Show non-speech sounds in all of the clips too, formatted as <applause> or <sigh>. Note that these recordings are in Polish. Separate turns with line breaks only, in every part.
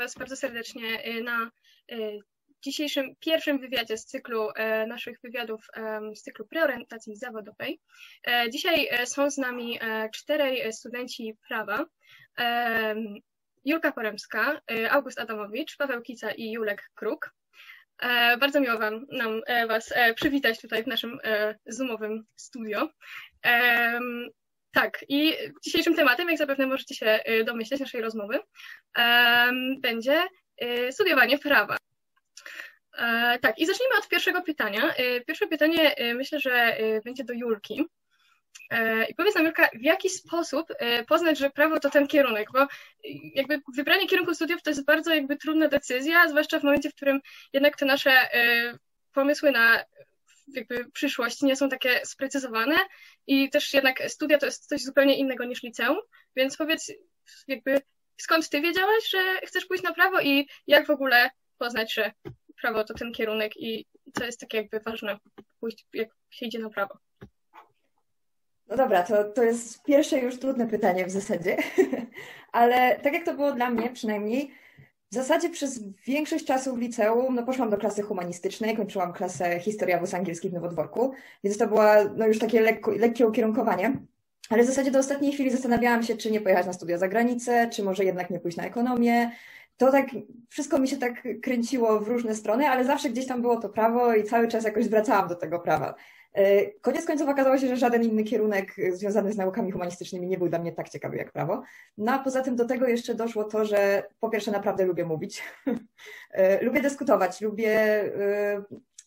Was bardzo serdecznie na dzisiejszym pierwszym wywiadzie z cyklu naszych wywiadów z cyklu preorientacji zawodowej. Dzisiaj są z nami czterej studenci prawa. Julka Poremska, August Adamowicz, Paweł Kica i Julek Kruk. Bardzo miło wam, nam Was przywitać tutaj w naszym zoomowym studio. Tak, i dzisiejszym tematem, jak zapewne możecie się y, domyśleć naszej rozmowy, będzie y, studiowanie prawa. E, tak, i zacznijmy od pierwszego pytania. Y, pierwsze pytanie myślę, że będzie do Julki. E, I powiedz nam, Julka, w jaki sposób poznać, że prawo to ten kierunek? Bo jakby wybranie kierunku studiów to jest bardzo jakby trudna decyzja, zwłaszcza w momencie, w którym jednak te nasze pomysły na jakby przyszłość nie są takie sprecyzowane i też jednak studia to jest coś zupełnie innego niż liceum, więc powiedz jakby skąd ty wiedziałaś, że chcesz pójść na prawo i jak w ogóle poznać, że prawo to ten kierunek i co jest takie jakby ważne pójść, jak się idzie na prawo?
No dobra, to, to jest pierwsze już trudne pytanie w zasadzie, <laughs> ale tak jak to było dla mnie przynajmniej, w zasadzie przez większość czasu w liceum no poszłam do klasy humanistycznej, kończyłam klasę historia wóz angielski w Nowodworku, więc to było no już takie lekko, lekkie ukierunkowanie. Ale w zasadzie do ostatniej chwili zastanawiałam się, czy nie pojechać na studia za granicę, czy może jednak nie pójść na ekonomię. To tak, wszystko mi się tak kręciło w różne strony, ale zawsze gdzieś tam było to prawo i cały czas jakoś zwracałam do tego prawa. E, koniec końców okazało się, że żaden inny kierunek związany z naukami humanistycznymi nie był dla mnie tak ciekawy jak prawo. No a poza tym do tego jeszcze doszło to, że po pierwsze naprawdę lubię mówić, <laughs> e, lubię dyskutować, lubię e,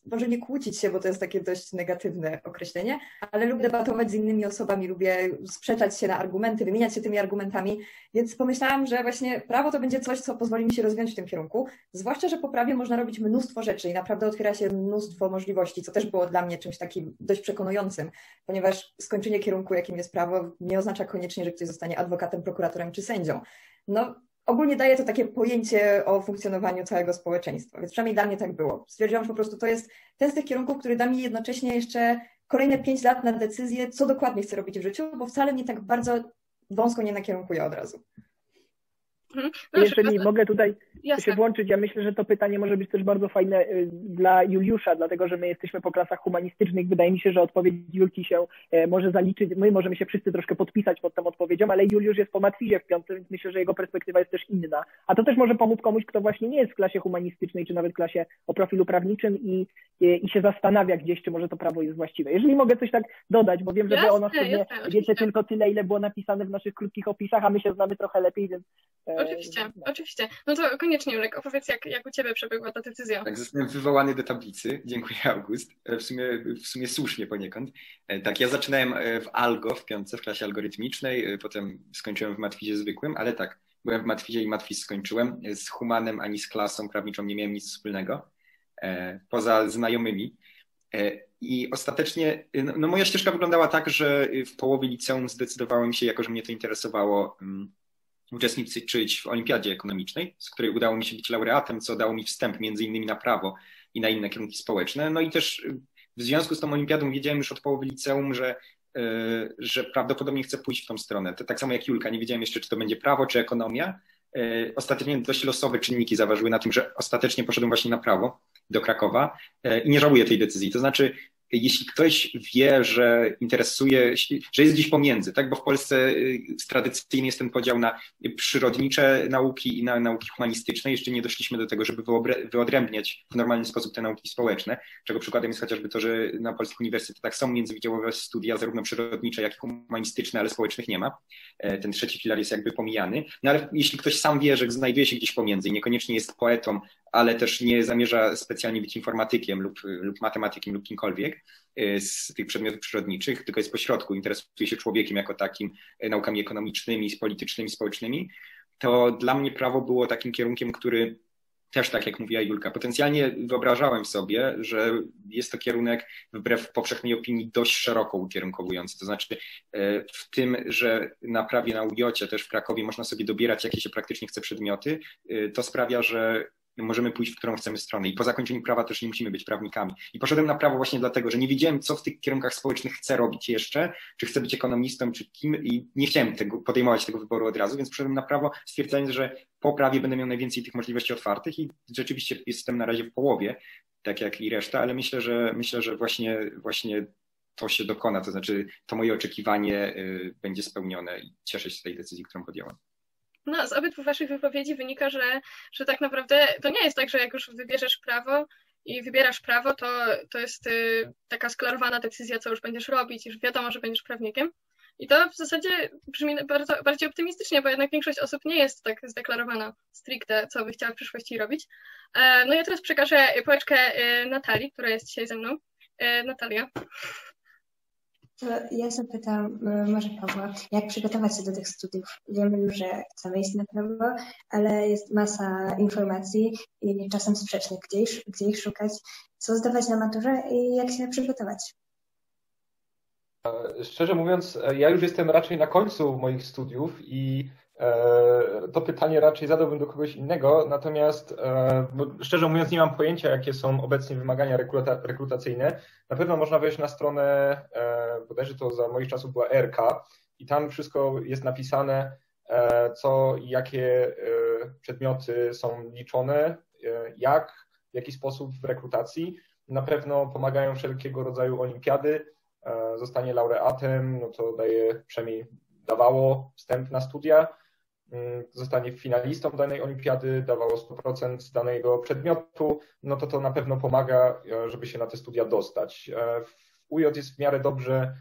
może nie kłócić się, bo to jest takie dość negatywne określenie, ale lubię debatować z innymi osobami, lubię sprzeczać się na argumenty, wymieniać się tymi argumentami, więc pomyślałam, że właśnie prawo to będzie coś, co pozwoli mi się rozwijać w tym kierunku, zwłaszcza, że po prawie można robić mnóstwo rzeczy i naprawdę otwiera się mnóstwo możliwości, co też było dla mnie czymś takim dość przekonującym, ponieważ skończenie kierunku, jakim jest prawo, nie oznacza koniecznie, że ktoś zostanie adwokatem, prokuratorem czy sędzią. No, ogólnie daje to takie pojęcie o funkcjonowaniu całego społeczeństwa, więc przynajmniej dla mnie tak było. Stwierdziłam, że po prostu to jest ten z tych kierunków, który da mi jednocześnie jeszcze kolejne pięć lat na decyzję, co dokładnie chcę robić w życiu, bo wcale mnie tak bardzo wąsko nie nakierunkuje od razu.
Mhm. No, Jeżeli mogę tutaj Jasne. się włączyć, ja myślę, że to pytanie może być też bardzo fajne y, dla Juliusza, dlatego że my jesteśmy po klasach humanistycznych. Wydaje mi się, że odpowiedź Julki się e, może zaliczyć. My możemy się wszyscy troszkę podpisać pod tą odpowiedzią, ale Juliusz jest po matwizie w piątce, więc myślę, że jego perspektywa jest też inna. A to też może pomóc komuś, kto właśnie nie jest w klasie humanistycznej, czy nawet w klasie o profilu prawniczym i, i, i się zastanawia gdzieś, czy może to prawo jest właściwe. Jeżeli mogę coś tak dodać, bo wiem, że wy o nas pewnie wiecie tylko tyle, ile było napisane w naszych krótkich opisach, a my się znamy trochę lepiej, więc
e, Oczywiście, oczywiście. No to koniecznie, Julek, opowiedz, jak, jak u Ciebie przebiegła ta decyzja.
Tak, zostałem wywołany do tablicy. Dziękuję, August. E, w sumie, w sumie słusznie poniekąd. E, tak, ja zaczynałem e, w Algo, w piątce, w klasie algorytmicznej, potem skończyłem w Matwizie zwykłym, ale tak, byłem w Matwizie i Matwiz skończyłem. Z Humanem ani z klasą prawniczą nie miałem nic wspólnego, poza znajomymi. I ostatecznie, no, no moja ścieżka wyglądała tak, że w połowie liceum zdecydowałem się, jako że mnie to interesowało, mm, uczestniczyć w olimpiadzie ekonomicznej, z której udało mi się być laureatem, co dało mi wstęp między innymi na prawo i na inne kierunki społeczne. No i też w związku z tą olimpiadą wiedziałem już od połowy liceum, że, e, że prawdopodobnie chcę pójść w tą stronę. To tak samo jak Julka, nie wiedziałem jeszcze, czy to będzie prawo, czy ekonomia. E, ostatecznie dość losowe czynniki zaważyły na tym, że ostatecznie poszedłem właśnie na prawo do Krakowa i nie żałuję tej decyzji. To znaczy, jeśli ktoś wie, że interesuje, że jest gdzieś pomiędzy, tak? Bo w Polsce y, tradycyjnie jest ten podział na przyrodnicze nauki i na nauki humanistyczne. Jeszcze nie doszliśmy do tego, żeby wyodrębniać w normalny sposób te nauki społeczne, czego przykładem jest chociażby to, że na polskich uniwersytetach są międzywydziałowe studia, zarówno przyrodnicze, jak i humanistyczne, ale społecznych nie ma. E, ten trzeci filar jest jakby pomijany. No ale jeśli ktoś sam wie, że znajduje się gdzieś pomiędzy i niekoniecznie jest poetą, ale też nie zamierza specjalnie być informatykiem lub, lub matematykiem lub kimkolwiek z tych przedmiotów przyrodniczych, tylko jest pośrodku, interesuje się człowiekiem jako takim, y, naukami ekonomicznymi, politycznymi, społecznymi, to dla mnie prawo było takim kierunkiem, który też tak jak mówiła Julka, potencjalnie wyobrażałem sobie, że jest to kierunek wbrew powszechnej opinii dość szeroko ukierunkowujący. To znaczy y, w tym, że na prawie na UJ też w Krakowie można sobie dobierać jakie się praktycznie chce przedmioty, to sprawia, że możemy pójść w którą chcemy stronę. I po zakończeniu prawa też nie musimy być prawnikami. I poszedłem na prawo właśnie dlatego, że nie wiedziałem, co w tych kierunkach społecznych chcę robić jeszcze, czy chcę być ekonomistą, czy kim, i nie chciałem tego, podejmować tego wyboru od razu, więc poszedłem na prawo, stwierdzając, że po prawie będę miał najwięcej tych możliwości otwartych i rzeczywiście jestem na razie w połowie, tak jak i reszta, ale myślę, że myślę, że właśnie, właśnie to się dokona, to znaczy to moje oczekiwanie y, będzie spełnione i cieszę się z tej decyzji, którą podjąłem.
No, z obydwu waszych wypowiedzi wynika, że, że tak naprawdę to nie jest tak, że jak już wybierzesz prawo i wybierasz prawo, to, to jest y, taka sklarowana decyzja, co już będziesz robić, już wiadomo, że będziesz prawnikiem. I to w zasadzie brzmi bardzo, bardziej optymistycznie, bo jednak większość osób nie jest tak zdeklarowana stricte, co by chciała w przyszłości robić. E, no ja teraz przekażę pałeczkę y, Natalii, która jest dzisiaj ze mną. E, Natalia.
Ja zapytam e, może Pawła, jak przygotować się do tych studiów? Wiemy już, że chcemy iść na prawo, ale jest masa informacji i czasem sprzecznych, gdzie gdzie ich szukać, co zdawać na maturze i jak się przygotować.
E, szczerze mówiąc, e, ja już jestem raczej na końcu moich studiów i to pytanie raczej zadałbym do kogoś innego, natomiast e, szczerze mówiąc nie mam pojęcia, jakie są obecnie wymagania rekruta, rekrutacyjne. Na pewno można wejść na stronę, e, bodajże to za moich czasów była RK i tam wszystko jest napisane, co i jakie przedmioty są liczone, jak, w jaki sposób w rekrutacji. Na pewno pomagają wszelkiego rodzaju olimpiady. Zostanie laureatem, no to daje przynajmniej dawało wstęp na studia zostanie finalistą danej olimpiady, dawało 100% danego przedmiotu, no to to na pewno pomaga, e, żeby się na te studia dostać. E, w UJ jest w miarę dobrze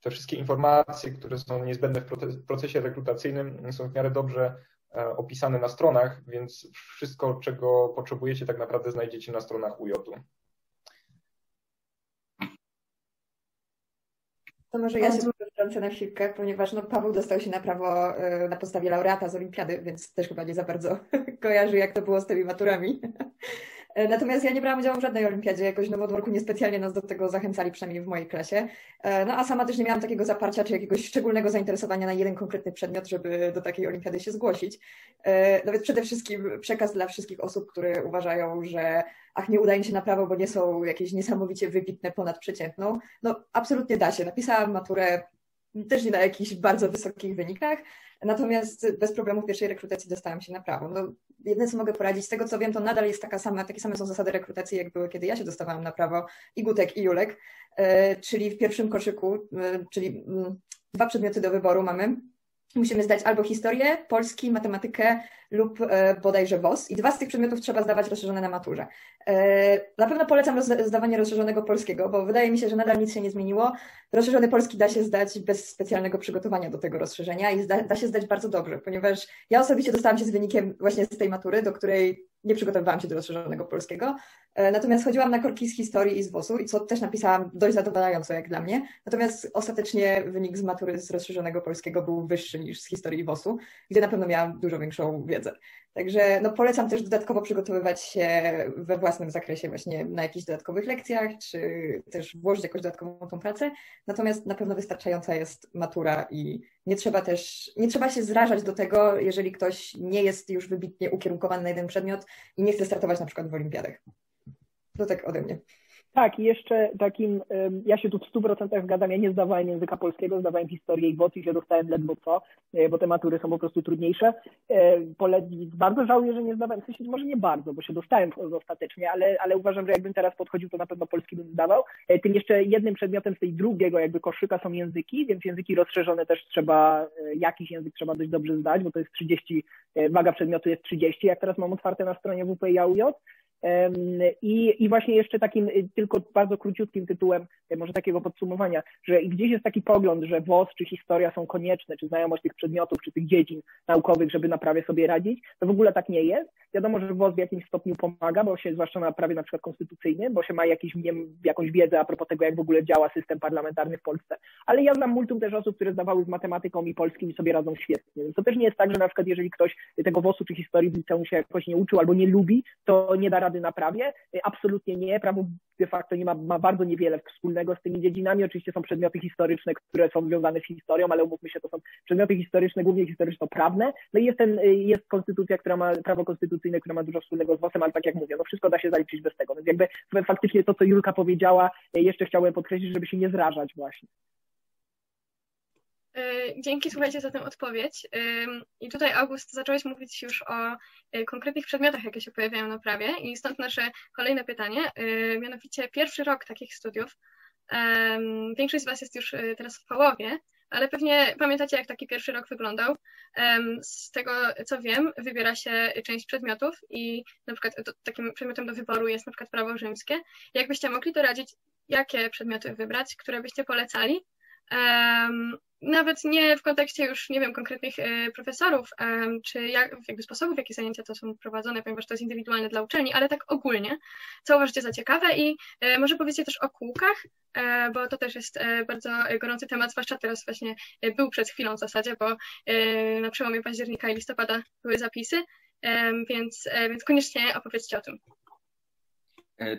te wszystkie informacje, które są niezbędne w procesie rekrutacyjnym, są w miarę dobrze opisane na stronach, więc wszystko, czego potrzebujecie, tak naprawdę znajdziecie na stronach UJ-u.
To może ja się wtrącę na chwilkę, ponieważ no, Paweł dostał się na prawo y, na podstawie laureata z olimpiady, więc też chyba nie za bardzo <laughs> kojarzy, jak to było z tymi maturami. E, natomiast ja nie brałam udziału w żadnej olimpiadzie, jakoś nowodworku niespecjalnie nas do tego zachęcali, przynajmniej w mojej klasie. E, no a sama też nie miałam takiego zaparcia czy jakiegoś szczególnego zainteresowania na jeden konkretny przedmiot, żeby do takiej olimpiady się zgłosić. E, nawet przede wszystkim przekaz dla wszystkich osób, które uważają, że ach, nie udaje mi się na prawo, bo nie są jakieś niesamowicie wybitne ponad przeciętną. No absolutnie da się. Napisałam maturę też nie na jakichś bardzo wysokich wynikach, natomiast bez problemu w pierwszej rekrutacji dostałam się na prawo. No, jedyne, co mogę poradzić, z tego co wiem, to nadal jest taka sama, takie same są zasady rekrutacji, jak były, kiedy ja się dostawałam na prawo, i Gutek, i Julek, e, czyli w pierwszym koszyku, e, czyli mm, dwa przedmioty do wyboru mamy, musimy zdać albo historię, polski, matematykę lub e, bodajże WOS. I dwa z tych przedmiotów trzeba zdawać rozszerzone na maturze. E, na pewno polecam zdawanie rozszerzonego polskiego, bo wydaje mi się, że nadal nic się nie zmieniło. Rozszerzony polski da się zdać bez specjalnego przygotowania do tego rozszerzenia i da, da się zdać bardzo dobrze, ponieważ ja osobiście dostałam się z wynikiem właśnie z tej matury, do której nie przygotowywałam się do rozszerzonego polskiego. E, natomiast chodziłam na korki z historii i z WOS-u i co też napisałam dość zadowalająco jak dla mnie. Natomiast ostatecznie wynik z matury z rozszerzonego polskiego był wyższy niż z historii WOS-u, gdzie na pewno miałam dużo większą wiedzę. Także no, polecam też dodatkowo przygotowywać się we własnym zakresie właśnie na jakichś dodatkowych lekcjach, czy też włożyć jakąś dodatkową tą pracę. Natomiast na pewno wystarczająca jest matura i nie trzeba też, nie trzeba się zrażać do tego, jeżeli ktoś nie jest już wybitnie ukierunkowany na jeden przedmiot i nie chce startować na przykład w olimpiadach. To tak ode mnie.
Tak, i jeszcze takim, ja się tu w 100% zgadzam, ja nie zdawałem języka polskiego, zdawałem historię i WOC i się dostałem ledwo co, e, bo te matury są po prostu trudniejsze. E, bardzo żałuję, że nie zdawałem, w sensie może nie bardzo, bo się dostałem ostatecznie, ale, ale uważam, że jakbym teraz podchodził, to na pewno polski bym zdawał. E, tym jeszcze jednym przedmiotem z tej drugiego jakby koszyka są języki, więc języki rozszerzone też trzeba, jakiś język trzeba dość dobrze zdać, bo to jest 30, waga przedmiotu jest 30, jak teraz mam otwarte na stronie WP i i, właśnie jeszcze takim y, tylko bardzo króciutkim tytułem, y, może takiego podsumowania, że gdzieś jest taki pogląd, że WOS czy historia są konieczne, czy znajomość tych przedmiotów, czy tych dziedzin naukowych, żeby na prawie sobie radzić. To w ogóle tak nie jest. Wiadomo, że WOS w jakimś stopniu pomaga, bo się, zwłaszcza na prawie na przykład konstytucyjnym, bo się ma jakiś, nie jakąś wiedzę a propos tego, jak w ogóle działa system parlamentarny w Polsce. Ale ja znam multum też osób, które zdawały z matematyką i polskim i sobie radzą świetnie. To też nie jest tak, że na przykład jeżeli ktoś tego WOS-u czy historii w liceum się jakoś nie uczył albo nie lubi, to nie da zasady na prawie? Absolutnie nie. Prawo de facto nie ma, ma bardzo niewiele wspólnego z tymi dziedzinami. Oczywiście są przedmioty historyczne, które są związane z historią, ale umówmy się, to są przedmioty historyczne, głównie historyczno-prawne. No i jest, ten, jest konstytucja, która ma, prawo konstytucyjne, które ma dużo wspólnego z WOS-em, ale tak jak mówię, no wszystko da się zaliczyć bez tego. Więc jakby faktycznie to, co Julka powiedziała, jeszcze chciałem podkreślić, żeby się nie zrażać właśnie.
E, dzięki, słuchajcie, za tę odpowiedź. I tutaj, August, zacząłeś mówić już o e, konkretnych przedmiotach, jakie się pojawiają na prawie i stąd nasze kolejne pytanie, e, mianowicie pierwszy rok takich studiów. Większość z Was jest już teraz w połowie, ale pewnie pamiętacie, jak taki pierwszy rok wyglądał. Z tego, co wiem, wybiera się część przedmiotów i na przykład takim przedmiotem do wyboru jest na przykład prawo rzymskie. Jakbyście mogli doradzić, jakie przedmioty wybrać, które byście polecali? Nawet nie w kontekście już, nie wiem, konkretnych e, profesorów, czy jak, jakby sposobów, w zajęcia to są prowadzone, ponieważ to jest indywidualne dla uczelni, ale tak ogólnie, co uważacie za ciekawe i e, może powiedzcie też o kółkach, e, bo to też jest bardzo gorący temat, zwłaszcza teraz właśnie był przed chwilą w zasadzie, bo na przełomie października i listopada były zapisy, więc, więc koniecznie opowiedzcie o tym.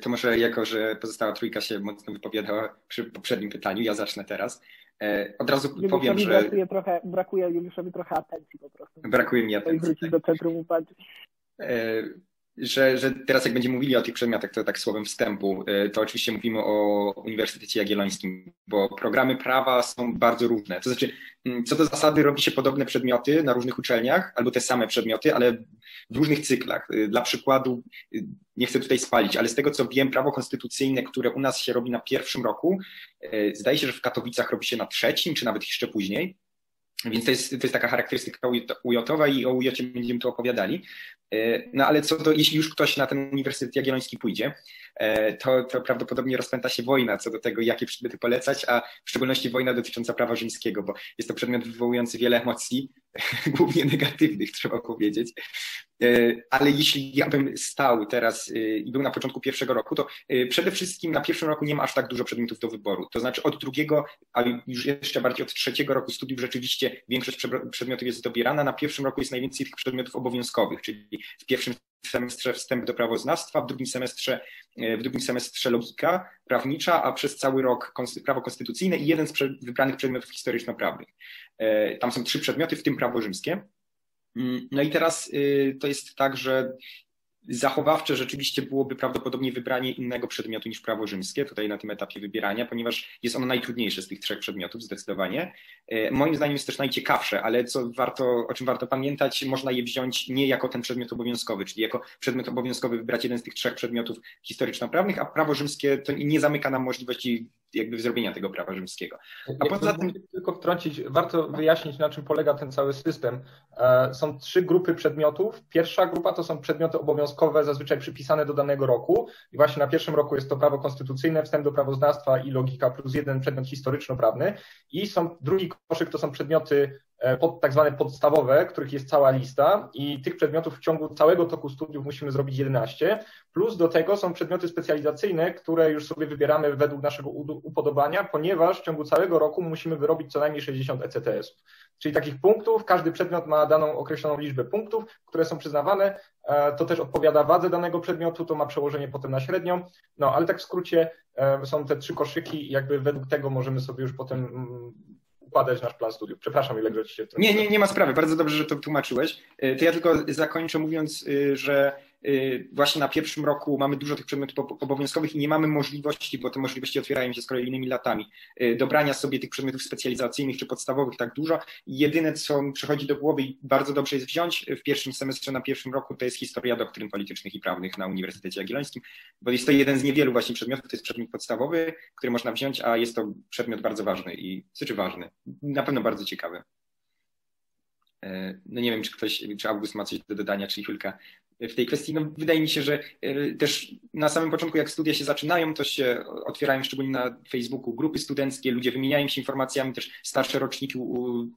To może jako, że pozostała trójka się mocno wypowiadała przy poprzednim pytaniu, ja zacznę teraz. E, od razu Juliuszowi powiem, że...
Brakuje, trochę, brakuje Juliuszowi trochę atencji po prostu.
Brakuje mi atencji.
wrócić tak. do centrum upadku.
Że, że teraz jak będziemy mówili o tych przedmiotach, to tak słowem wstępu, e, to oczywiście mówimy o Uniwersytecie Jagiellońskim, bo programy prawa są bardzo różne. To znaczy, mm, co do zasady robi się podobne przedmioty na różnych uczelniach, albo te same przedmioty, ale w różnych cyklach. E, dla przykładu, e, nie chcę tutaj spalić, ale z tego co wiem, prawo konstytucyjne, które u nas się robi na pierwszym roku, zdaje się, że w Katowicach robi się na trzecim, czy nawet jeszcze później. Więc to jest, to jest taka charakterystyka UJ-owa i o UJ będziemy tu opowiadali. E, no ale co to, jeśli już ktoś na ten Uniwersytet Jagielloński pójdzie, e, to, to prawdopodobnie rozpęta się wojna co do tego, jakie przedmioty polecać, a w szczególności wojna dotycząca prawa rzymskiego, bo jest to przedmiot wywołujący wiele emocji, <laughs> głównie negatywnych, trzeba powiedzieć. E, ale jeśli ja bym stał teraz i był na początku pierwszego roku, to przede wszystkim na pierwszym roku nie ma aż tak dużo przedmiotów do wyboru. To znaczy od drugiego, a już jeszcze bardziej od trzeciego roku studiów rzeczywiście większość przedmiotów jest dobierana. Na pierwszym roku jest najwięcej tych przedmiotów obowiązkowych, czyli w pierwszym semestrze wstęp do prawoznawstwa, w drugim semestrze, e, w drugim semestrze logika prawnicza, a przez cały rok prawo konstytucyjne i jeden z wybranych przedmiotów historyczno-prawnych. E, tam są trzy przedmioty, w tym prawo rzymskie. Mm, no i teraz y, to jest tak, że Zachowawcze rzeczywiście byłoby prawdopodobnie wybranie innego przedmiotu niż prawo rzymskie, tutaj na tym etapie wybierania, ponieważ jest ono najtrudniejsze z tych trzech przedmiotów, zdecydowanie. E, moim zdaniem jest też najciekawsze, ale co warto, o czym warto pamiętać, można je wziąć nie jako ten przedmiot obowiązkowy, czyli jako przedmiot obowiązkowy wybrać jeden z tych trzech przedmiotów historyczno-prawnych, a prawo rzymskie to nie zamyka nam możliwości jakby zrobienia tego prawa rzymskiego.
A poza tym... Tylko wtrącić, warto wyjaśnić, na czym polega ten cały system. E, są trzy grupy przedmiotów. Pierwsza grupa to są przedmioty obowiązkowe, zazwyczaj przypisane do danego roku. I właśnie na pierwszym roku jest to prawo konstytucyjne, wstęp do prawoznawstwa i logika plus jeden przedmiot historyczno-prawny. I są drugi koszyk to są przedmioty pod, tak zwane podstawowe, których jest cała lista i tych przedmiotów w ciągu całego toku studiów musimy zrobić 11, plus do tego są przedmioty specjalizacyjne, które już sobie wybieramy według naszego upodobania, ponieważ w ciągu całego roku musimy wyrobić co najmniej 60 ECTS-ów. Czyli takich punktów, każdy przedmiot ma daną określoną liczbę punktów, które są przyznawane, e, to też odpowiada wadze danego przedmiotu, to ma przełożenie potem na średnią, no ale tak w skrócie e, są te trzy koszyki jakby według tego możemy sobie już potem układać nasz plan studiów. Przepraszam, ile ci się w
tym. Nie, nie, nie ma sprawy. Bardzo dobrze, że to tłumaczyłeś. E, to ja tylko zakończę mówiąc, e, że Y, właśnie na pierwszym roku mamy dużo tych przedmiotów obowiązkowych i nie mamy możliwości, bo te możliwości otwierają się z kolejnymi latami, y, dobrania sobie tych przedmiotów specjalizacyjnych czy podstawowych tak dużo. Jedyne, co mi przychodzi do głowy i bardzo dobrze jest wziąć w pierwszym semestrze na pierwszym roku, to jest historia doktryn politycznych i prawnych na Uniwersytecie Jagiellońskim, bo jest to jeden z niewielu właśnie przedmiotów, to jest przedmiot podstawowy, który można wziąć, a jest to przedmiot bardzo ważny i, znaczy ważny, na pewno bardzo ciekawy. E, no nie wiem, czy ktoś, czy August ma coś do dodania, czy chwilkę w tej kwestii. No, wydaje mi się, że e, też na samym początku, jak studia się zaczynają, to się otwierają szczególnie na Facebooku grupy studenckie, ludzie wymieniają się informacjami, też starsze roczniki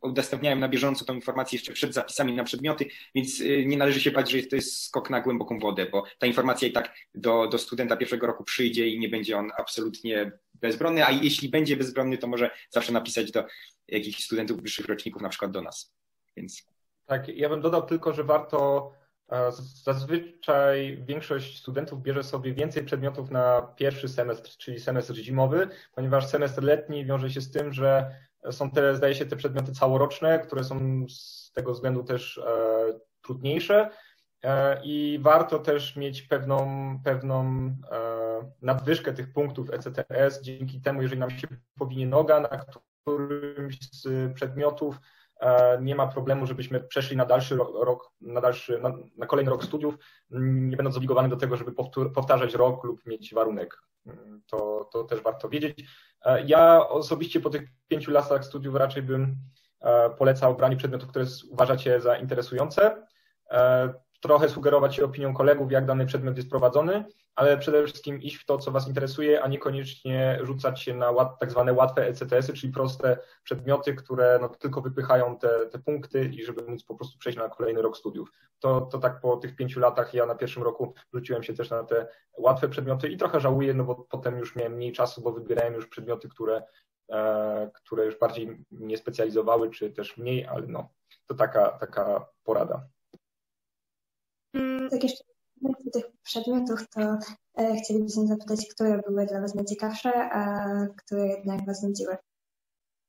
udostępniają na bieżąco tą informację jeszcze przed zapisami na przedmioty, więc e, nie należy się bać, że to jest skok na głęboką wodę, bo ta informacja i tak do, do studenta pierwszego roku przyjdzie i nie będzie on absolutnie bezbronny, a jeśli będzie bezbronny, to może zawsze napisać do jakichś studentów wyższych roczników, na przykład do nas. Więc...
Tak, ja bym dodał tylko, że warto Zazwyczaj większość studentów bierze sobie więcej przedmiotów na pierwszy semestr, czyli semestr zimowy, ponieważ semestr letni wiąże się z tym, że są te, zdaje się, te przedmioty całoroczne, które są z tego względu też e, trudniejsze e, i warto też mieć pewną, pewną e, nadwyżkę tych punktów ECTS. Dzięki temu, jeżeli nam się powinie noga na którymś z przedmiotów, E, nie ma problemu, żebyśmy przeszli na dalszy rok, na, dalszy, na, na kolejny rok studiów, nie będąc zobligowany do tego, żeby powtarzać rok lub mieć warunek. To, to też warto wiedzieć. E, ja osobiście po tych pięciu latach studiów raczej bym e, polecał branie przedmiotów, które uważacie za interesujące. Trochę sugerować się opinią kolegów, jak dany przedmiot jest prowadzony, ale przede wszystkim iść w to, co Was interesuje, a niekoniecznie rzucać się na tak zwane łatwe ECTS-y, czyli proste przedmioty, które no, tylko wypychają te, te punkty i żeby móc po prostu przejść na kolejny rok studiów. To, to tak po tych pięciu latach ja na pierwszym roku rzuciłem się też na te łatwe przedmioty i trochę żałuję, no bo potem już miałem mniej czasu, bo wybierałem już przedmioty, które, e, które już bardziej mnie specjalizowały, czy też mniej, ale no, to taka, taka porada.
Tak jeszcze tych przedmiotów, to e, chcielibyśmy zapytać, które były dla Was najciekawsze, a które jednak Was nudziły.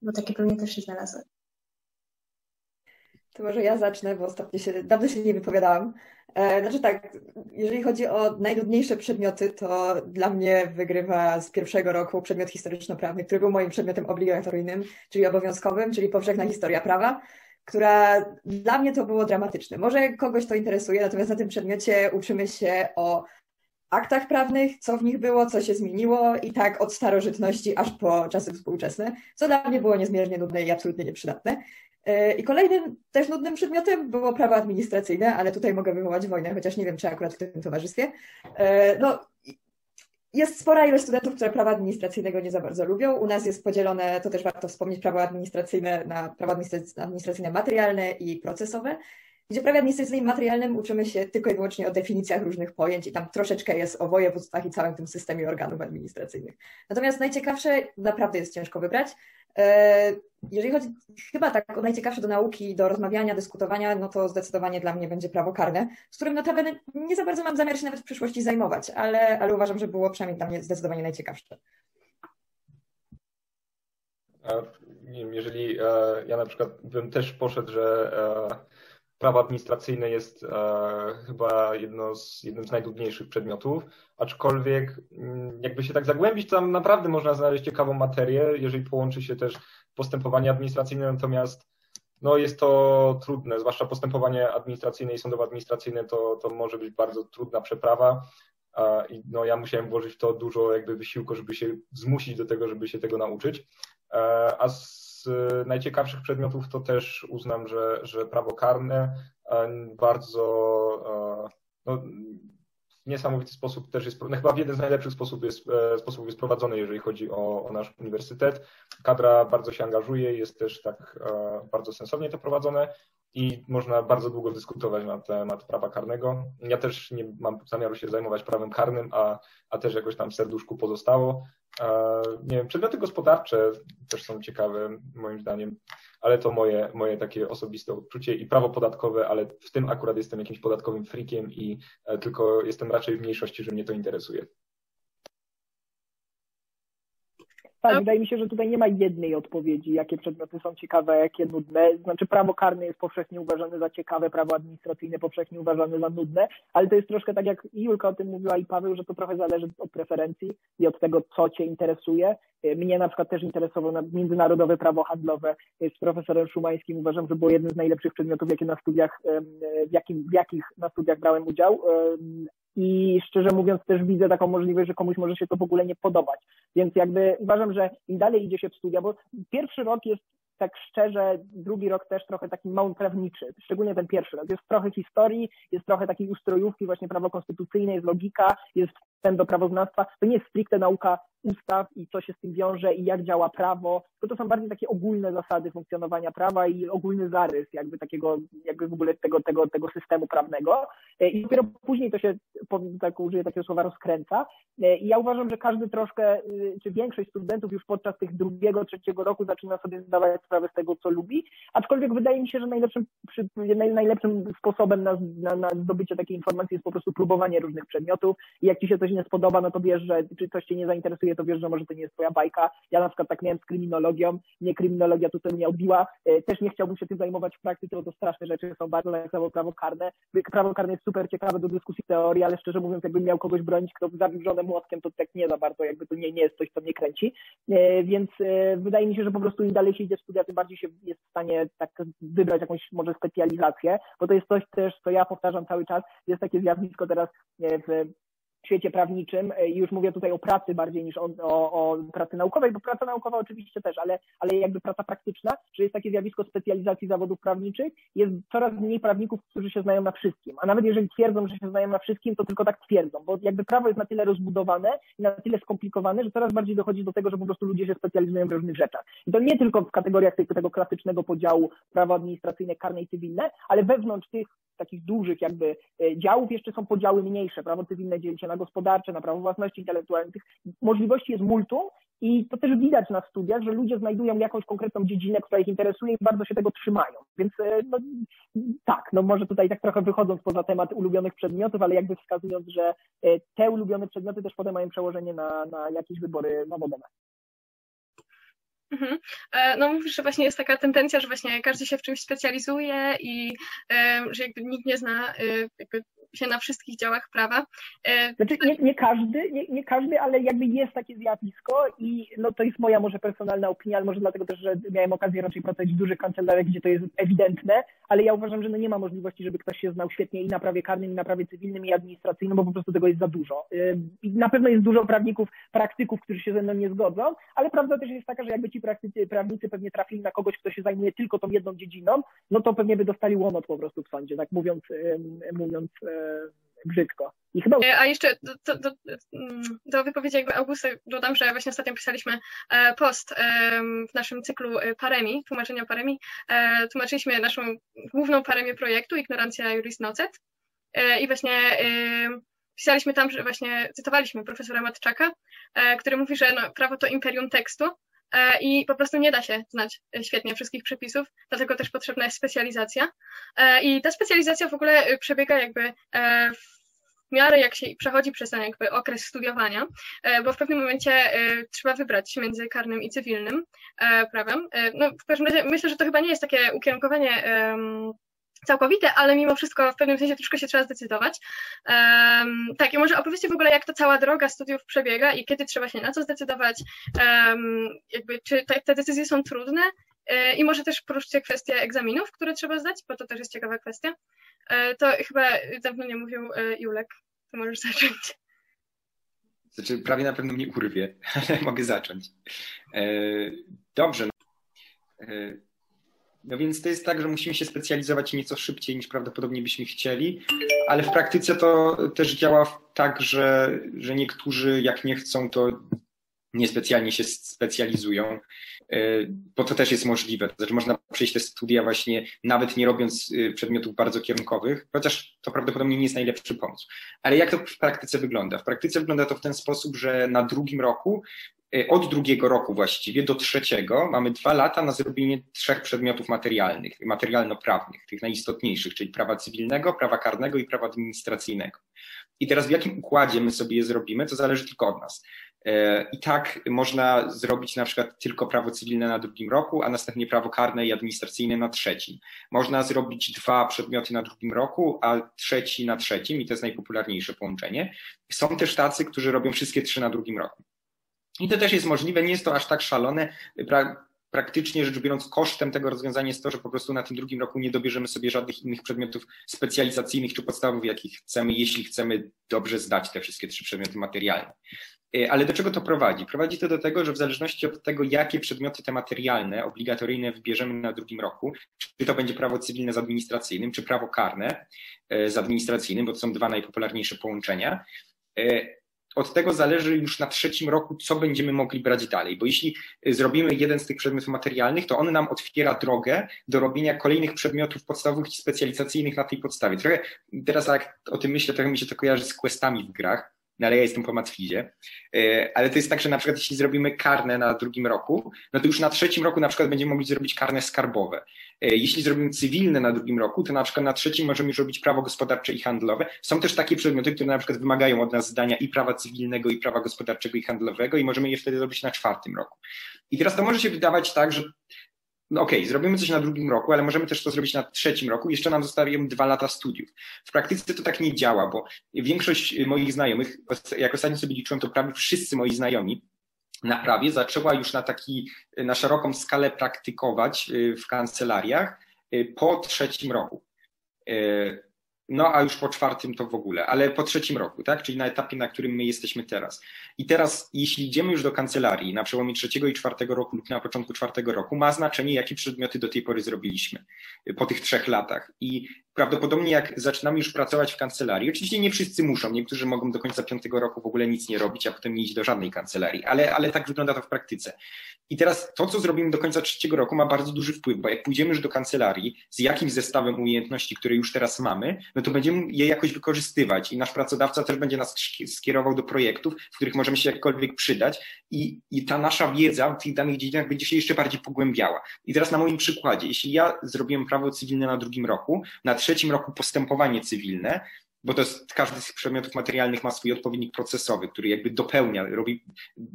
Bo takie pewnie też się znalazły.
To może ja zacznę, bo ostatnio się, dawno się nie wypowiadałam. E, znaczy tak, jeżeli chodzi o najnudniejsze przedmioty, to dla mnie wygrywa z pierwszego roku przedmiot historyczno-prawny, który był moim przedmiotem obligatoryjnym, czyli obowiązkowym, czyli powszechna historia prawa która dla mnie to było dramatyczne. Może kogoś to interesuje, natomiast na tym przedmiocie uczymy się o aktach prawnych, co w nich było, co się zmieniło i tak od starożytności aż po czasy współczesne, co dla mnie było niezmiernie nudne i absolutnie nieprzydatne. E, I kolejnym też nudnym przedmiotem było prawo administracyjne, ale tutaj mogę wywołać wojnę, chociaż nie wiem, czy akurat w tym towarzystwie. E, no, jest spora ilość studentów, które prawa administracyjnego nie za bardzo lubią. U nas jest podzielone, to też warto wspomnieć, prawo administracyjne na prawo administracyjne materialne i procesowe, gdzie prawie administracyjnym materialnym uczymy się tylko i wyłącznie o definicjach różnych pojęć i tam troszeczkę jest o województwach i całym tym systemie organów administracyjnych. Natomiast najciekawsze naprawdę jest ciężko wybrać. E, jeżeli chodzi chyba tak o najciekawsze do nauki, do rozmawiania, dyskutowania, no to zdecydowanie dla mnie będzie prawo karne, z którym notabene nie za bardzo mam zamiar się nawet w przyszłości zajmować, ale, ale uważam, że było przynajmniej dla mnie zdecydowanie najciekawsze.
Jeżeli e, ja na przykład bym też poszedł, że e, prawo administracyjne jest chyba jedno z, jednym z najdudniejszych przedmiotów, aczkolwiek mm, jakby się tak zagłębić, tam naprawdę można znaleźć ciekawą materię, jeżeli połączy się też postępowanie administracyjne, natomiast no jest to trudne, zwłaszcza postępowanie administracyjne i sądowo-administracyjne to, to może być bardzo trudna przeprawa i no ja musiałem włożyć w to dużo jakby wysiłku, żeby się zmusić do tego, żeby się tego nauczyć. E, a z najciekawszych przedmiotów to też uznam, że, że prawo karne bardzo e, no, w niesamowity sposób też jest, no chyba w jeden z najlepszych sposobów jest, e, sposobów jest prowadzony, jeżeli chodzi o, o, nasz uniwersytet. Kadra bardzo się angażuje, jest też tak e, bardzo sensownie to prowadzone i można bardzo długo dyskutować na temat prawa karnego. Ja też nie mam zamiaru się zajmować prawem karnym, a, a też jakoś tam w serduszku pozostało. E, nie wiem, przedmioty gospodarcze też są ciekawe moim zdaniem ale to moje, moje takie osobiste odczucie i prawo podatkowe, ale w tym akurat jestem jakimś podatkowym frikiem i e, tylko jestem raczej w mniejszości, że mnie to interesuje.
Tak, wydaje mi się, że tutaj nie ma jednej odpowiedzi, jakie przedmioty są ciekawe, jakie nudne. Znaczy prawo karne jest powszechnie uważane za ciekawe, prawo administracyjne powszechnie uważane za nudne, ale to jest troszkę tak jak Julka o tym mówiła i Paweł, że to trochę zależy od preferencji i od tego, co cię interesuje. Mnie na przykład też interesowało międzynarodowe prawo handlowe. Z profesorem Szumańskim uważam, że było jednym z najlepszych przedmiotów, jakie na studiach, w, jakim, w jakich na studiach brałem udział. I szczerze mówiąc, też widzę taką możliwość, że komuś może się to w ogóle nie podobać. Więc jakby uważam, że im dalej idzie się w studia, bo pierwszy rok jest tak szczerze, drugi rok też trochę taki mało prawniczy, szczególnie ten pierwszy rok. Jest trochę historii, jest trochę takiej ustrojówki, właśnie prawo konstytucyjne, jest logika, jest wstęp do prawoznawstwa, to nie jest stricte nauka ustaw i co się z tym wiąże i jak działa prawo, to to są bardziej takie ogólne zasady funkcjonowania prawa i ogólny zarys jakby takiego, jakby w ogóle tego, tego, tego systemu prawnego. E, i dopiero później to się, tak użyję takiego słowa, rozkręca. E, i ja uważam, że każdy troszkę, y, czy większość studentów już podczas tych drugiego, trzeciego roku zaczyna sobie zdawać sprawę z tego, co lubi, aczkolwiek wydaje mi się, że najlepszym, najlepszym sposobem na, na, na zdobycie takiej informacji jest po prostu próbowanie różnych przedmiotów. I jak ci się coś nie spodoba, no to wiesz, że czy coś cię nie zainteresuje, to wiesz, że może to nie jest twoja bajka. Ja na przykład tak miałem z kryminologią, nie kryminologia tutaj mnie odbiła, e, też nie chciałbym się tym zajmować w praktyce, bo to straszne rzeczy są bardzo jak samo prawo karne. Prawo karne jest super ciekawe do dyskusji teorii, ale szczerze mówiąc, jakbym miał kogoś bronić, kto zabił żonę młotkiem, to tak nie za bardzo, jakby to nie, nie jest coś, co mnie kręci. E, więc e, wydaje mi się, że po prostu im dalej się idzie w studia, tym bardziej się jest w stanie tak wybrać jakąś może specjalizację, bo to jest coś też, co ja powtarzam cały czas, jest takie zjawisko teraz w świecie prawniczym e, i już mówię tutaj o pracy bardziej niż o, o, o, pracy naukowej, bo praca naukowa oczywiście też, ale, ale jakby praca praktyczna, że jest takie zjawisko specjalizacji zawodów prawniczych, jest coraz mniej prawników, którzy się znają na wszystkim, a nawet jeżeli twierdzą, że się znają na wszystkim, to tylko tak twierdzą, bo jakby prawo jest na tyle rozbudowane i na tyle skomplikowane, że coraz bardziej dochodzi do tego, że po prostu ludzie się specjalizują w różnych rzeczach. I to nie tylko w kategoriach tego, tego klasycznego podziału prawo administracyjne, karne i cywilne, ale wewnątrz tych takich dużych jakby e, działów jeszcze są podziały mniejsze. Prawo cywilne dzieli się na gospodarcze, na prawo własności intelektualnej. Tych możliwości jest multum i to też widać na studiach, że ludzie znajdują jakąś konkretną dziedzinę, która ich interesuje i bardzo się tego trzymają. Więc e, no, tak, no może tutaj tak trochę wychodząc poza temat ulubionych przedmiotów, ale jakby wskazując, że e, te ulubione przedmioty też potem mają przełożenie na, na jakieś wybory zawodowe.
Mhm. E, no mówisz, że właśnie jest taka tendencja, że właśnie każdy się w czymś specjalizuje i że jakby nikt nie zna się na wszystkich działach prawa.
E, znaczy nie, nie każdy, nie, nie, każdy, ale jakby jest takie zjawisko i no to jest moja może personalna opinia, ale może dlatego też, że miałem okazję raczej pracować w dużych kancelariach, gdzie to jest ewidentne, ale ja uważam, że no nie ma możliwości, żeby ktoś się znał świetnie i na prawie karnym, i na prawie cywilnym, i administracyjnym, bo po prostu tego jest za dużo. I na pewno jest dużo prawników, praktyków, którzy się ze mną nie zgodzą, ale prawda też jest taka, że jakby ci praktycy, prawnicy pewnie trafili na kogoś, kto się zajmuje tylko tą jedną dziedziną, no to pewnie by dostali łomot po prostu w sądzie, tak mówiąc, mówiąc brzydko. Chyba...
E, a jeszcze do, do, do wypowiedzi jakby Augusta dodam, że właśnie ostatnio pisaliśmy e, post w naszym cyklu e, Paremi, tłumaczenia Paremi. Tłumaczyliśmy naszą główną paremię projektu, Ignorancja Juris Nocet. I właśnie pisaliśmy tam, że właśnie cytowaliśmy profesora Matczaka, który mówi, że no, prawo to imperium tekstu, i po prostu nie da się znać świetnie wszystkich przepisów, dlatego też potrzebna jest specjalizacja. I ta specjalizacja w ogóle przebiega jakby w miarę jak się przechodzi przez ten jakby okres studiowania, bo w pewnym momencie trzeba wybrać między karnym i cywilnym prawem. No, w każdym razie myślę, że to chyba nie jest takie ukierunkowanie całkowite, ale mimo wszystko w pewnym sensie troszkę się trzeba zdecydować. Um, tak, i może opowiedzcie w ogóle, jak ta cała droga studiów przebiega i kiedy trzeba się na co zdecydować, um, jakby czy te, te, decyzje są trudne e, i może też poruszycie kwestię egzaminów, które trzeba zdać, bo to też jest ciekawa kwestia. E, to chyba dawno nie mówił e, Julek, to możesz zacząć.
Znaczy, prawie na pewno mnie urwie, <laughs> ale mogę zacząć. Dobrze. No więc to jest tak, że musimy się specjalizować nieco szybciej niż prawdopodobnie byśmy chcieli, ale w praktyce to też działa tak, że, że niektórzy jak nie chcą, to niespecjalnie się specjalizują, e, bo to też jest możliwe. To znaczy można przejść te studia właśnie nawet nie robiąc e, przedmiotów bardzo kierunkowych, chociaż to prawdopodobnie nie jest najlepszy pomysł. Ale jak to w praktyce wygląda? W praktyce wygląda to w ten sposób, że na drugim roku od drugiego roku właściwie do trzeciego mamy dwa lata na zrobienie trzech przedmiotów materialnych, materialno-prawnych, tych najistotniejszych, czyli prawa cywilnego, prawa karnego i prawa administracyjnego. I teraz w jakim układzie my sobie je zrobimy, to zależy tylko od nas. E, I tak można zrobić na przykład tylko prawo cywilne na drugim roku, a następnie prawo karne i administracyjne na trzecim. Można zrobić dwa przedmioty na drugim roku, a trzeci na trzecim i to jest najpopularniejsze połączenie. Są też tacy, którzy robią wszystkie trzy na drugim roku. I to też jest możliwe, nie jest to aż tak szalone. Pra praktycznie rzecz biorąc, kosztem tego rozwiązania jest to, że po prostu na tym drugim roku nie dobierzemy sobie żadnych innych przedmiotów specjalizacyjnych czy podstawowych, jakich chcemy, jeśli chcemy dobrze zdać te wszystkie trzy przedmioty materialne. E, ale do czego to prowadzi? Prowadzi to do tego, że w zależności od tego, jakie przedmioty te materialne, obligatoryjne wybierzemy na drugim roku, czy to będzie prawo cywilne z administracyjnym, czy prawo karne e, z administracyjnym, bo to są dwa najpopularniejsze połączenia, e, od tego zależy już na trzecim roku, co będziemy mogli brać dalej, bo jeśli zrobimy jeden z tych przedmiotów materialnych, to on nam otwiera drogę do robienia kolejnych przedmiotów podstawowych i specjalizacyjnych na tej podstawie. Trochę teraz jak o tym myślę, trochę mi się to kojarzy z questami w grach, no ale ja jestem po matwizie. E, ale to jest tak, że na przykład jeśli zrobimy karne na drugim roku, no to już na trzecim roku na przykład będziemy mogli zrobić karne skarbowe. E, jeśli zrobimy cywilne na drugim roku, to na przykład na trzecim możemy już robić prawo gospodarcze i handlowe. Są też takie przedmioty, które na przykład wymagają od nas zdania i prawa cywilnego, i prawa gospodarczego i handlowego i możemy je wtedy zrobić na czwartym roku. I teraz to może się wydawać tak, że no okej, okay, zrobimy coś na drugim roku, ale możemy też to zrobić na trzecim roku. Jeszcze nam zostawią dwa lata studiów. W praktyce to tak nie działa, bo większość moich znajomych, jak ostatnio sobie liczyłem, to prawie wszyscy moi znajomi na prawie zaczęła już na taki, na szeroką skalę praktykować y, w kancelariach y, po trzecim roku. No a już po czwartym to w ogóle, ale po trzecim roku, tak? Czyli na etapie, na którym my jesteśmy teraz. I teraz, jeśli idziemy już do kancelarii na przełomie trzeciego i czwartego roku lub na początku czwartego roku, ma znaczenie, jakie przedmioty do tej pory zrobiliśmy po tych trzech latach. I prawdopodobnie jak zaczynamy już pracować w kancelarii, oczywiście nie wszyscy muszą, niektórzy mogą do końca piątego roku w ogóle nic nie robić, a potem nie iść do żadnej kancelarii, ale, ale tak wygląda to w praktyce. I teraz to, co zrobimy do końca trzeciego roku, ma bardzo duży wpływ, bo jak pójdziemy już do kancelarii z jakimś zestawem umiejętności, które już teraz mamy, no to będziemy je jakoś wykorzystywać i nasz pracodawca też będzie nas skierował do projektów, w których możemy się jakkolwiek przydać i, i ta nasza wiedza w tych danych dziedzinach będzie się jeszcze bardziej pogłębiała. I teraz na moim przykładzie, jeśli ja zrobiłem prawo cywilne na drugim roku, na trzecim roku postępowanie cywilne, bo to jest, każdy z przedmiotów materialnych ma swój odpowiednik procesowy, który jakby dopełnia, robi,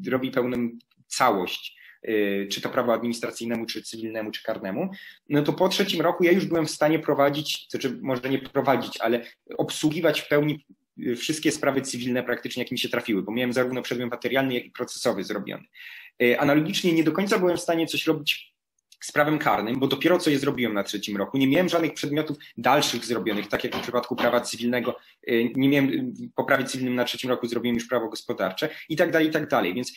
robi pełną całość y, czy to prawo administracyjnemu, czy cywilnemu, czy karnemu, no to po trzecim roku ja już byłem w stanie prowadzić, znaczy może nie prowadzić, ale obsługiwać w pełni y, wszystkie sprawy cywilne praktycznie, jakie mi się trafiły, bo miałem zarówno przedmiot materialny, jak i procesowy zrobiony. Y, analogicznie nie do końca byłem w stanie coś robić z prawem karnym, bo dopiero co je zrobiłem na trzecim roku. Nie miałem żadnych przedmiotów dalszych zrobionych, tak jak w przypadku prawa cywilnego. Y, nie miałem y, po prawie cywilnym na trzecim roku zrobiłem już prawo gospodarcze i tak dalej, i tak dalej. Więc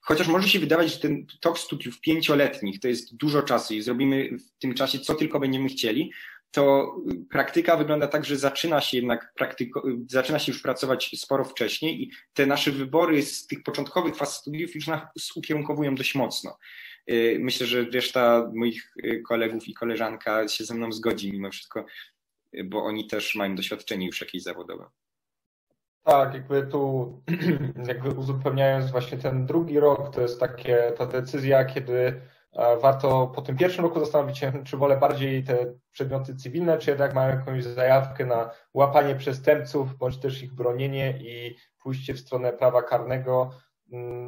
chociaż może się wydawać, że ten tok studiów pięcioletnich to jest dużo czasu i zrobimy w tym czasie co tylko będziemy chcieli, to praktyka wygląda tak, że zaczyna się jednak praktyko, zaczyna się już pracować sporo wcześniej i te nasze wybory z tych początkowych faz studiów już nas ukierunkowują dość mocno. Y, myślę, że reszta moich y, kolegów i koleżanka się ze mną zgodzi mimo wszystko, y, bo oni też mają doświadczenie już jakieś zawodowe.
Tak, jakby tu <clears throat> jakby uzupełniając właśnie ten drugi rok, to jest takie ta decyzja, kiedy warto po tym pierwszym roku zastanowić się, czy wolę bardziej te przedmioty cywilne, czy jednak mam jakąś zajawkę na łapanie przestępców, bądź też ich bronienie i pójście w stronę prawa karnego,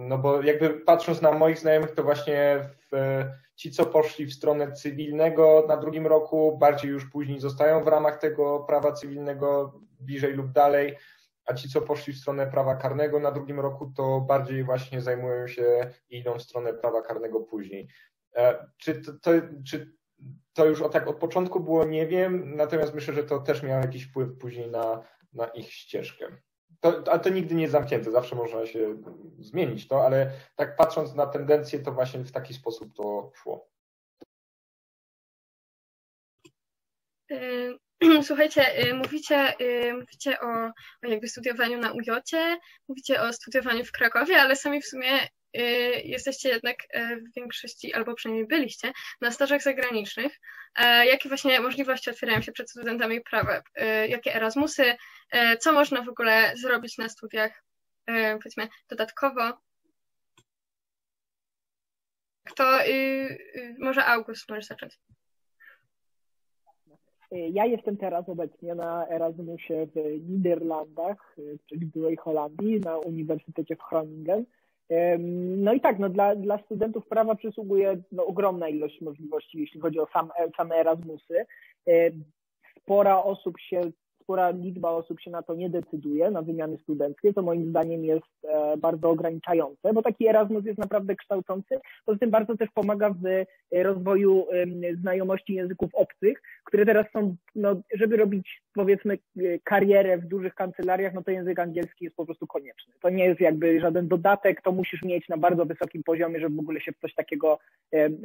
no bo jakby patrząc na moich znajomych, to właśnie w, ci, co poszli w stronę cywilnego na drugim roku, bardziej już później zostają w ramach tego prawa cywilnego bliżej lub dalej, a ci, co poszli w stronę prawa karnego na drugim roku, to bardziej właśnie zajmują się i idą w stronę prawa karnego później. E, czy to, to, czy to już tak od początku było, nie wiem, natomiast myślę, że to też miało jakiś wpływ później na, na ich ścieżkę. To, a to nigdy nie jest zamknięte, zawsze można się zmienić to, ale tak patrząc na tendencję, to właśnie w taki sposób to szło.
Y, <clears throat> słuchajcie, y, mówicie, y, mówicie o, o jakby studiowaniu na UJ, mówicie o studiowaniu w Krakowie, ale sami w sumie jesteście jednak y, w większości, albo przynajmniej byliście, na stażach zagranicznych. E, jakie właśnie możliwości otwierają się przed studentami prawa? Y, jakie Erasmusy? Co można w ogóle zrobić na studiach, powiedzmy, dodatkowo? Kto, może August możesz zacząć.
Ja jestem teraz obecnie na Erasmusie w Niderlandach, czyli w byłej Holandii, na Uniwersytecie w Groningen. No i tak, no dla, dla studentów prawa przysługuje no, ogromna ilość możliwości, jeśli chodzi o sam, same Erasmusy. Spora osób się, spora liczba osób się na to nie decyduje, na wymiany studenckie, to moim zdaniem jest e, bardzo ograniczające, bo taki Erasmus jest naprawdę kształcący, poza tym bardzo też pomaga w rozwoju znajomości języków obcych, które teraz są, no, żeby robić powiedzmy karierę w dużych kancelariach, no to język angielski jest po prostu konieczny. To nie jest jakby żaden dodatek, to musisz mieć na bardzo wysokim poziomie, żeby w ogóle się w coś takiego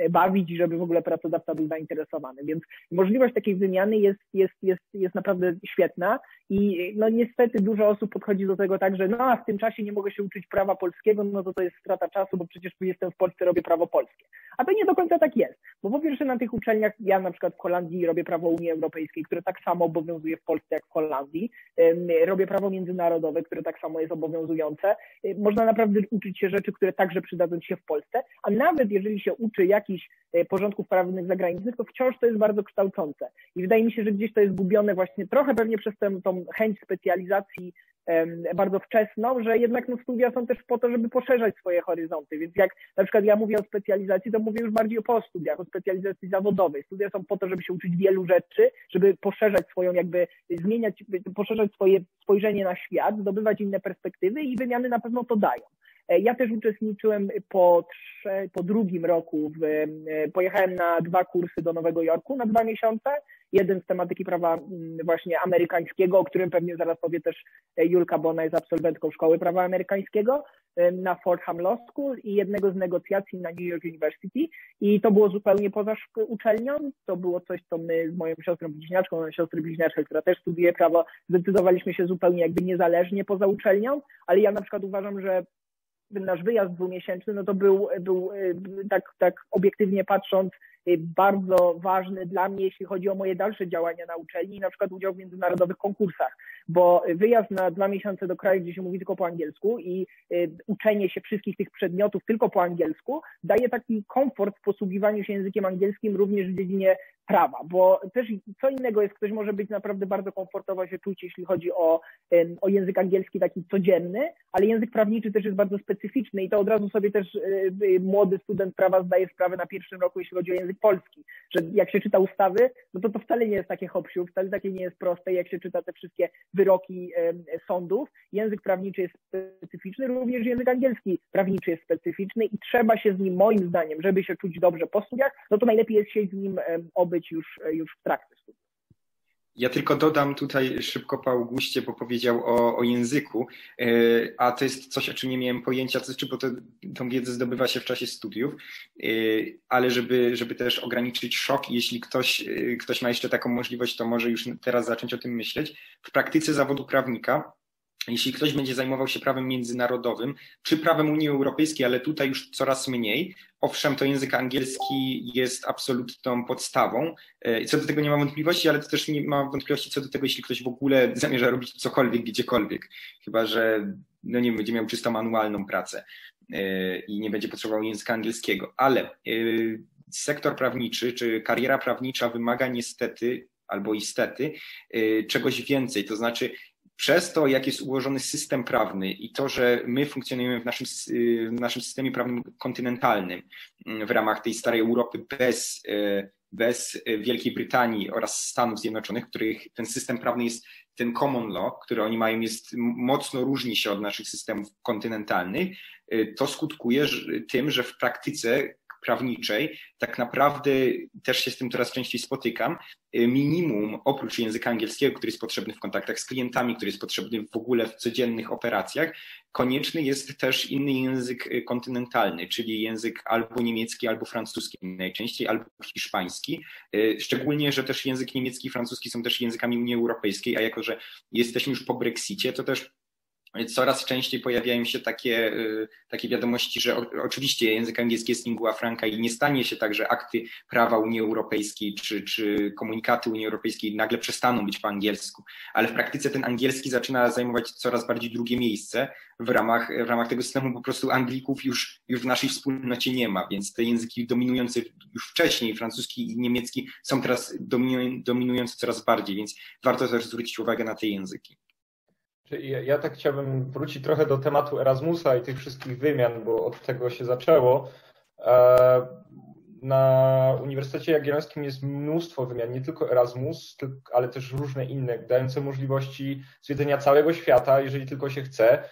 bawić i żeby w ogóle pracodawca był zainteresowany. Więc możliwość takiej wymiany jest, jest, jest, jest naprawdę świetna i no niestety dużo osób podchodzi do tego tak, że no a w tym czasie nie mogę się uczyć prawa polskiego, no to to jest strata czasu, bo przecież tu jestem w Polsce, robię prawo polskie. A to nie do końca tak jest, bo po pierwsze na tych uczelniach, ja na przykład w Holandii robię prawo Unii Europejskiej, które tak samo obowiązuje w Polsce jak w Holandii, robię prawo międzynarodowe, które tak samo jest obowiązujące. Można naprawdę uczyć się rzeczy, które także przydadzą się w Polsce, a nawet jeżeli się uczy jakichś e, porządków prawnych zagranicznych, to wciąż to jest bardzo kształcące. I wydaje mi się, że gdzieś to jest gubione właśnie trochę pewnie przez tę tą chęć specjalizacji bardzo wczesną, że jednak no, studia są też po to, żeby poszerzać swoje horyzonty. Więc jak na przykład ja mówię o specjalizacji, to mówię już bardziej o postudiach, o specjalizacji zawodowej. Studia są po to, żeby się uczyć wielu rzeczy, żeby poszerzać swoją jakby, zmieniać, poszerzać swoje spojrzenie na świat, zdobywać inne perspektywy i wymiany na pewno to dają. E, ja też uczestniczyłem po, trze, po drugim roku, w, e, pojechałem na dwa kursy do Nowego Jorku na dwa miesiące. Jeden z tematyki prawa mm, właśnie amerykańskiego, o którym pewnie zaraz powie też e, Julka, bo ona jest absolwentką Szkoły Prawa Amerykańskiego na Fordham Law School i jednego z negocjacji na New York University. I to było zupełnie poza uczelnią. To było coś, co my z moją siostrą bliźniaczką, moją siostrą bliźniaczką, która też studiuje prawo, zdecydowaliśmy się zupełnie jakby niezależnie poza uczelnią, ale ja na przykład uważam, że nasz wyjazd dwumiesięczny, no to był, był y, tak, tak obiektywnie patrząc, bardzo ważny dla mnie, jeśli chodzi o moje dalsze działania na uczelni, na przykład udział w międzynarodowych konkursach, bo wyjazd na dwa miesiące do kraju, gdzie się mówi tylko po angielsku i y, uczenie się wszystkich tych przedmiotów tylko po angielsku daje taki komfort w posługiwaniu się językiem angielskim również w dziedzinie prawa, bo też co innego jest, ktoś może być naprawdę bardzo komfortowo się czuć, jeśli chodzi o, o język angielski taki codzienny, ale język prawniczy też jest bardzo specyficzny i to od razu sobie też y, y, młody student prawa zdaje sprawę na pierwszym roku, jeśli chodzi o język polski, że jak się czyta ustawy, no to to wcale nie jest takie hopsiu, wcale takie nie jest proste, jak się czyta te wszystkie wyroki sądów. Język prawniczy jest specyficzny, również język angielski prawniczy jest specyficzny i trzeba się z nim, moim zdaniem, żeby się czuć dobrze po studiach, no to najlepiej jest się z nim obyć być już, już w trakcie studiów.
Ja tylko dodam tutaj szybko po Augustie, bo powiedział o, o języku, e, a to jest coś, o czym nie miałem pojęcia, to znaczy, bo to, tą wiedzę zdobywa się w czasie studiów, e, ale żeby, żeby też ograniczyć szok, jeśli ktoś, e, ktoś ma jeszcze taką możliwość, to może już teraz zacząć o tym myśleć. W praktyce zawodu prawnika jeśli ktoś będzie zajmował się prawem międzynarodowym, czy prawem Unii Europejskiej, ale tutaj już coraz mniej, owszem, to język angielski jest absolutną podstawą. E, co do tego nie ma wątpliwości, ale to też nie ma wątpliwości co do tego, jeśli ktoś w ogóle zamierza robić cokolwiek, gdziekolwiek. Chyba, że no nie będzie miał czysto manualną pracę e, i nie będzie potrzebował języka angielskiego. Ale e, sektor prawniczy, czy kariera prawnicza wymaga niestety albo istety czegoś więcej. To znaczy, przez to, jak jest ułożony system prawny i to, że my funkcjonujemy w naszym, w naszym systemie prawnym kontynentalnym mm, w ramach tej starej Europy bez, e, bez Wielkiej Brytanii oraz Stanów Zjednoczonych, których ten system prawny jest, ten common law, który oni mają, jest mocno różni się od naszych systemów kontynentalnych, e, to skutkuje tym, że w praktyce prawniczej, tak naprawdę też się z tym coraz częściej spotykam, y, minimum oprócz języka angielskiego, który jest potrzebny w kontaktach z klientami, który jest potrzebny w ogóle w codziennych operacjach, konieczny jest też inny język y, kontynentalny, czyli język albo niemiecki, albo francuski najczęściej, albo hiszpański. Y, szczególnie, że też język niemiecki i francuski są też językami Unii Europejskiej, a jako, że jesteśmy już po Brexicie, to też coraz częściej pojawiają się takie, y, takie wiadomości, że oczywiście język angielski jest lingua franca i nie stanie się tak, że akty prawa Unii Europejskiej czy, czy komunikaty Unii Europejskiej nagle przestaną być po angielsku, ale w praktyce ten angielski zaczyna zajmować coraz bardziej drugie miejsce w ramach, w ramach tego systemu. Po prostu Anglików już, już w naszej wspólnocie nie ma, więc te języki dominujące już wcześniej, francuski i niemiecki, są teraz dominujące coraz bardziej, więc warto też zwrócić uwagę na te języki.
Ja, ja tak chciałbym wrócić trochę do tematu Erasmusa i tych wszystkich wymian, bo od tego się zaczęło. E, na Uniwersytecie Jagiellońskim jest mnóstwo wymian, nie tylko Erasmus, ale też różne inne, dające możliwości zwiedzenia całego świata, jeżeli tylko się chce.